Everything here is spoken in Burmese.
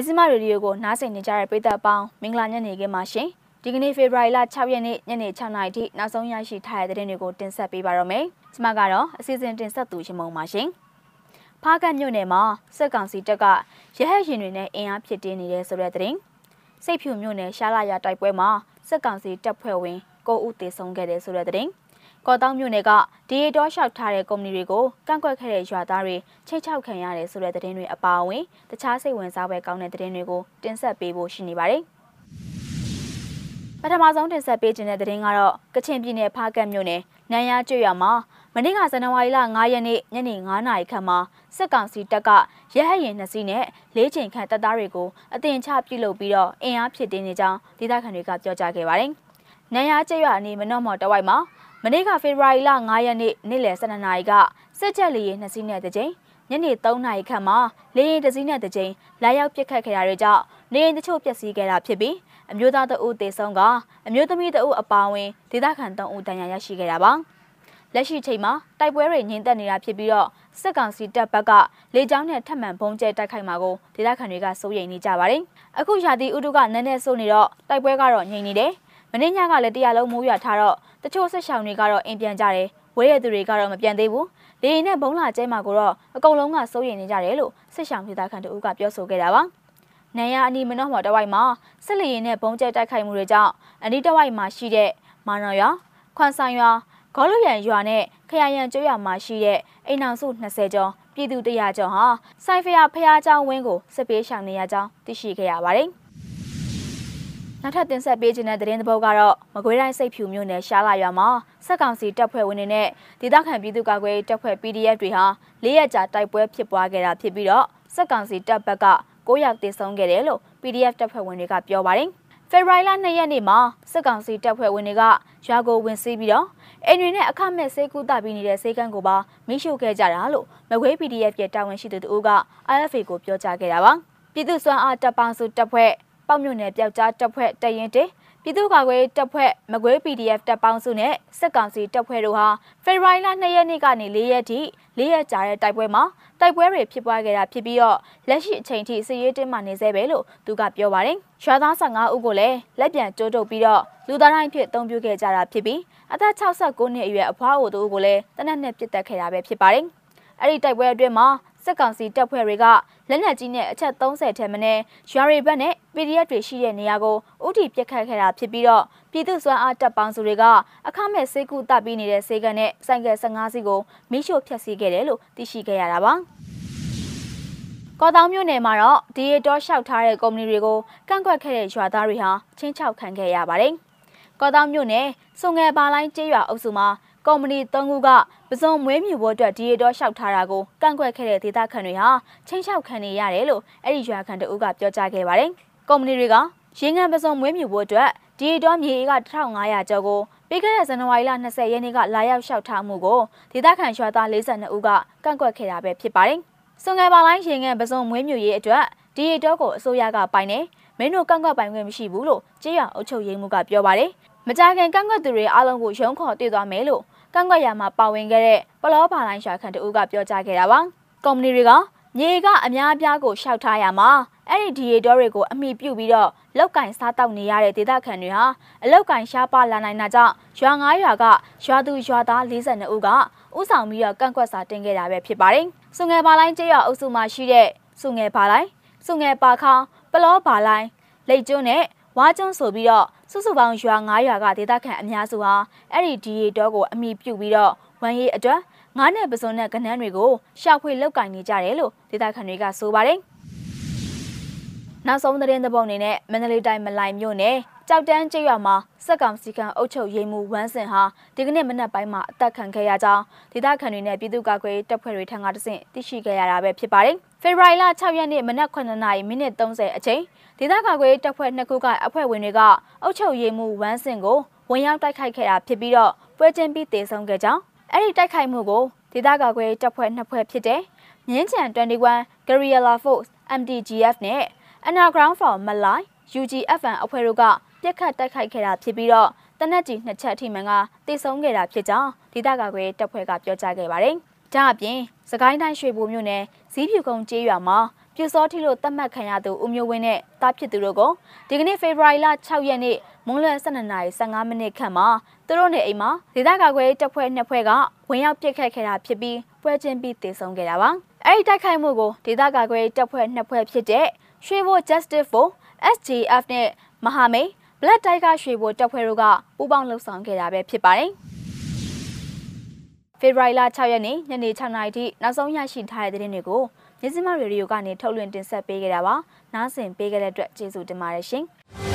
မြစီမရေဒီယိုကိုနားဆင်နေကြတဲ့ပရိသတ်အပေါင်းမင်္ဂလာညနေခင်းပါရှင်ဒီကနေ့ဖေဖော်ဝါရီလ6ရက်နေ့ညနေ6နာရီထိနောက်ဆုံးရရှိထားတဲ့သတင်းတွေကိုတင်ဆက်ပေးပါရမယ်ကျွန်မကတော့အစီအစဉ်တင်ဆက်သူရှင်မုံပါရှင်ဖားကတ်မြို့နယ်မှာစက်ကောင်စီတပ်ကရဟတ်ရင်တွေနဲ့အင်အားဖြစ်တင်းနေတဲ့ဆိုတဲ့သတင်းစိတ်ဖြူမြို့နယ်ရှားလာရတိုက်ပွဲမှာစက်ကောင်စီတပ်ဖွဲ့ဝင်9ဦးသေဆုံးခဲ့တဲ့ဆိုတဲ့သတင်း ကော်တောင်းမြို့နယ်ကဒီရီတောလျှောက်ထားတဲ့ကုမ္ပဏီတွေကိုကန့်ကွက်ခဲ့တဲ့ရွာသားတွေချိတ်ချောက်ခံရတယ်ဆိုတဲ့သတင်းတွေအပါအဝင်တခြားစိတ်ဝင်စားပွဲကောင်းတဲ့သတင်းတွေကိုတင်ဆက်ပေးဖို့ရှိနေပါတယ်။ပထမဆုံးတင်ဆက်ပေးခြင်းတဲ့သတင်းကတော့ကချင်ပြည်နယ်ဖားကတ်မြို့နယ်နန်းရကျွော်မှာမနေ့ကဇန်နဝါရီလ9ရက်နေ့ညနေ9နာရီခန့်မှာစစ်ကောင်စီတပ်ကရဟတ်ရင်နှစ်စီးနဲ့လေးချိန်ခန့်တပ်သားတွေကိုအတင်ချပြုလုပ်ပြီးတော့အင်အားဖြစ်တင်းနေကြောင်းဒေသခံတွေကပြောကြားခဲ့ပါတယ်။နန်းရကျွော်အနီးမနော့မော်တဝိုက်မှာ မနေ့ကဖေဖော်ဝါရီလ9ရက်နေ့နေ့လယ်12နာရီကစစ်ချက်လေယာဉ်နှစ်စီးနဲ့တစ်ကြိမ်ညနေ3နာရီခန့်မှာလေယာဉ်တစ်စီးနဲ့တစ်ကြိမ်လာရောက်ပစ်ခတ်ခဲ့တာတွေကြောင့်နေအိမ်တချို့ပျက်စီးခဲ့တာဖြစ်ပြီးအမျိုးသားတအုပ်တေဆုံးကအမျိုးသမီးတအုပ်အပါအဝင်ဒေသခံ3ဦးတန်ရာရရှိခဲ့တာပါလက်ရှိချိန်မှာတိုက်ပွဲတွေငြိမ်သက်နေတာဖြစ်ပြီးတော့စစ်ကောင်စီတပ်ဘက်ကလေကြောင်းနဲ့ထပ်မံဘုံကျဲတိုက်ခိုက်မှာကိုဒေသခံတွေကစိုးရိမ်နေကြပါတယ်အခုရာသီဥတုကနည်းနည်းဆိုးနေတော့တိုက်ပွဲကတော့ငြိမ်နေတယ် မင်းညကလည်းတရားလုံးမိုးရွာထားတော့တချို့ဆက်ရှောင်တွေကတော့အိမ်ပြန်ကြတယ်ဝဲရသူတွေကတော့မပြန်သေးဘူးလေရင်နဲ့ဘုံလာကျဲမှာကိုတော့အကုန်လုံးကစိုးရိမ်နေကြတယ်လို့ဆက်ရှောင်ဒေသခံတို့ကပြောဆိုခဲ့တာပါ။နိုင်ရအနီမနော့မော်တဝိုက်မှာစစ်လေရင်နဲ့ဘုံကျဲတိုက်ခိုက်မှုတွေကြောင့်အနီးတဝိုက်မှာရှိတဲ့မာနော်ရွာခွန်ဆိုင်ရွာဂေါ်လူရန်ရွာနဲ့ခရရန်ကျွော်ရွာမှာရှိတဲ့အိမ်အောင်စု20ကျော်ပြည်သူ100ကျော်ဟာစိုင်းဖျားဖျားเจ้าဝင်းကိုစစ်ပေးရှောင်နေရကြောင်းသိရှိခဲ့ရပါတယ်။ နောက်ထပ်တင်ဆက်ပေးခြင်းတဲ့သတင်းသဘောကတော့မကွေးတိုင်းစိတ်ဖြူမြို့နယ်ရှားလာရွာမှာစက်ကောင်စီတပ်ဖွဲ့ဝင်တွေနဲ့ဒေသခံပြည်သူ့ကာကွယ်တပ်ဖွဲ့ PDF တွေဟာ၄ရက်ကြာတိုက်ပွဲဖြစ်ပွားခဲ့တာဖြစ်ပြီးတော့စက်ကောင်စီတပ်ဘက်က9ယောက်သေဆုံးခဲ့တယ်လို့ PDF တပ်ဖွဲ့ဝင်တွေကပြောပါတယ်။ဖေဖော်ဝါရီလ2ရက်နေ့မှာစစ်ကောင်စီတပ်ဖွဲ့ဝင်တွေကရွာကိုဝင်စီးပြီးတော့အိမ်တွေနဲ့အခမဲ့စေကူတာပြီးနေတဲ့စေကန်းကိုပါမိရှုခဲ့ကြတာလို့မကွေး PDF ရဲ့တာဝန်ရှိသူတို့က RFA ကိုပြောကြားခဲ့တာပါ။ပြည်သူ့စွမ်းအားတပ်ပေါင်းစုတပ်ဖွဲ့ ပေါ့မြို့နယ်ပျောက်ကြားတပ်ဖွဲ့တရင်တေပြည်သူ့ကာကွယ်တပ်ဖွဲ့မကွေး PDF တပ်ပေါင်းစုနဲ့စစ်ကောင်စီတပ်ဖွဲ့တို့ဟာဖေဖော်ဝါရီလ2ရက်နေ့ကနေ4ရက်ထိ4ရက်ကြာတဲ့တိုက်ပွဲမှာတိုက်ပွဲတွေဖြစ်ပွားခဲ့တာဖြစ်ပြီးတော့လက်ရှိအချိန်ထိစစ်ရေးတင်းမာနေသေးပဲလို့သူကပြောပါတယ်။ရွာသား15ဦးကိုလည်းလက်ပြန်ကျိုးတုပ်ပြီးတော့လူသားတိုင်းဖြစ်အုံပြုခဲ့ကြတာဖြစ်ပြီးအသက်69နှစ်အရွယ်အဖွားအိုတို့ကိုလည်းတနက်နဲ့ပြစ်တက်ခဲ့တာပဲဖြစ်ပါတယ်။အဲ့ဒီတိုက်ပွဲအတွင်းမှာ စစ်ကောင်စီတပ်ဖွဲ့တွေကလက်နက်ကြီးနဲ့အချက်30ထက်မနည်းရွာတွေဘက်နဲ့ PDF တွေရှိတဲ့နေရာကိုဥတီပြစ်ခတ်ခဲ့တာဖြစ်ပြီးတော့ပြည်သူ့စွမ်းအားတပ်ပေါင်းစုတွေကအခမဲ့စေကူတပ်ပြီးနေတဲ့စေကန်နဲ့ဆိုင်ကယ်15စီးကိုမိရှို့ဖျက်ဆီးခဲ့တယ်လို့သိရှိခဲ့ရတာပါ။ကော်တောင်မြို့နယ်မှာတော့ဒီရီတော့လျှောက်ထားတဲ့ကုမ္ပဏီတွေကိုကန့်ကွက်ခဲ့တဲ့ရွာသားတွေဟာချင်းချောက်ခံခဲ့ရပါတယ်။ကော်တောင်မြို့နယ်စုံငယ်ပါလိုင်းကျေးရွာအုပ်စုမှာ ကုမ္ပဏီ၃ခုကပစုံမွေးမြူဖို့အတွက်ဒီရီတော့လျှောက်ထားတာကိုကန့်ကွက်ခဲ့တဲ့ဒေသခံတွေဟာချင်းချောက်ခံနေရတယ်လို့အဲ့ဒီရွာခံတအုပ်ကပြောကြားခဲ့ပါတယ်။ကုမ္ပဏီတွေကရေငန်ပစုံမွေးမြူဖို့အတွက်ဒီရီတော့မြေက1500ကျော်ကိုပြီးခဲ့တဲ့ဇန်နဝါရီလ20ရက်နေ့ကလာရောက်လျှောက်ထားမှုကိုဒေသခံရွာသား42ဦးကကန့်ကွက်ခဲ့တာပဲဖြစ်ပါတယ်။စုံငယ်ပါလိုင်းရေငန်ပစုံမွေးမြူရေးအတွက်ဒီရီတော့ကိုအစိုးရကပိုင်နေမင်းတို့ကန့်ကွက်ပိုင်ခွင့်မရှိဘူးလို့ကြေးရအုပ်ချုပ်ရေးမှုကပြောပါတယ်။မကြခင်ကန့်ကွက်သူတွေအားလုံးကိုရုံးခေါ်တည်သွားမယ်လို့ ကန့်ကွက်ရမှာပါဝင်ခဲ့တဲ့ပလောဘာလိုင်းရွာခံတူကပြောကြားခဲ့တာပါ။ကုမ္ပဏီတွေကမြေကအများအပြားကိုရှောက်ထားရမှာအဲ့ဒီဒီရီတော်တွေကိုအမိပြုတ်ပြီးတော့လောက်ကင်စားတောက်နေရတဲ့ဒေသခံတွေဟာအလောက်ကင်ရှားပါလာနိုင်တာကြောင့်ရွာ9ရွာကရွာသူရွာသား42ဦးကဥဆောင်ပြီးတော့ကန့်ကွက်စာတင်ခဲ့တာပဲဖြစ်ပါတယ်။စုငယ်ပါလိုင်းကျေးရွာအုပ်စုမှာရှိတဲ့စုငယ်ပါလိုင်းစုငယ်ပါခေါင်ပလောပါလိုင်းလိတ်ကျွန်းနဲ့ ဝါကျွန်းဆိုပြီးတော့စုစုပေါင်းရွာ9ရွာကဒေသခံအများစုဟာအဲ့ဒီဒီရီတော့ကိုအမိပြုတ်ပြီးတော့ဝမ်းရေးအတွက်ငါးနယ်ပစုံနဲ့ကနန်းတွေကိုရှောက်ဖွေလောက်ကင်နေကြတယ်လို့ဒေသခံတွေကဆိုပါတယ်။နောက်ဆုံးသတင်းသဘောအနေနဲ့မန္တလေးတိုင်းမလိုင်မြို့နယ် ကြောက်တန်းကျေးရွာမှာစက်ကောင်စီကံအုပ်ချုပ်ရေးမှူးဝမ်းစင်ဟာဒီကနေ့မနက်ပိုင်းမှာအသက်ခံခဲ့ရကြောင်းဒေသခံတွေနဲ့ပြည်သူ့ကာကွယ်တပ်ဖွဲ့တွေထံကတဆင့်သိရှိခဲ့ရတာပဲဖြစ်ပါတယ်။ဖေဖော်ဝါရီလ6ရက်နေ့မနက်9:00နာရီမိနစ်30အချိန်ဒေသကာကွယ်တပ်ဖွဲ့နှစ်ခုကအဖွဲ့ဝင်တွေကအုပ်ချုပ်ရေးမှူးဝမ်းစင်ကိုဝင်ရောက်တိုက်ခိုက်ခဲ့တာဖြစ်ပြီးတော့ပွဲချင်းပြီးတေဆုံးခဲ့ကြောင်းအဲ့ဒီတိုက်ခိုက်မှုကိုဒေသကာကွယ်တပ်ဖွဲ့နှစ်ဖွဲ့ဖြစ်တဲ့မြင်းချံ21 Guerrilla Force MDGF နဲ့ Underground for Malai UGFN အဖွဲ့တို့က ပြစ်ခတ်တိုက်ခိုက်ခဲ့တာဖြစ်ပြီးတော့တနက်ကြီးနှစ်ချက်အထိမှန်ကတေဆုံးခဲ့တာဖြစ်ကြောင်းဒေသကာကွယ်တပ်ဖွဲ့ကပြောကြားခဲ့ပါတယ်။ဒါအပြင်စကိုင်းတိုင်းရွှေဘိုမြို့နယ်ဇီးဖြူကုန်းကျေးရွာမှာပြူစောထီလို့တတ်မှတ်ခံရသူဦးမျိုးဝင်းနဲ့တားဖြစ်သူတို့ကိုဒီကနေ့ဖေဖော်ဝါရီလ6ရက်နေ့မွန်းလွယ်12:15မိနစ်ခန့်မှာသူတို့နေအိမ်မှာဒေသကာကွယ်တပ်ဖွဲ့နှစ်ဖွဲ့ကဝင်ရောက်ပစ်ခတ်ခဲ့တာဖြစ်ပြီးပွဲချင်းပြီးတည်ဆုံခဲ့တာပါအဲ့ဒီတိုက်ခိုက်မှုကိုဒေသကာကွယ်တပ်ဖွဲ့နှစ်ဖွဲ့ဖြစ်တဲ့ရွှေဘို Justice for SGF နဲ့မဟာမိတ် Black Tiger ရွှေဘိုတပ်ဖွဲ့တို့ကပူးပေါင်းလှုပ်ဆောင်ခဲ့တာပဲဖြစ်ပါတယ်ဖေဖော်ဝါရီလ6ရက်နေ့ညနေ6နာရီထိနောက်ဆုံးရရှိထားတဲ့သတင်းတွေကိုမြစည်းမရေဒီယိုကနေထုတ်လွှင့်တင်ဆက်ပေးခဲ့တာပါ။နားဆင်ပေးခဲ့တဲ့အတွက်ကျေးဇူးတင်ပါတယ်ရှင်။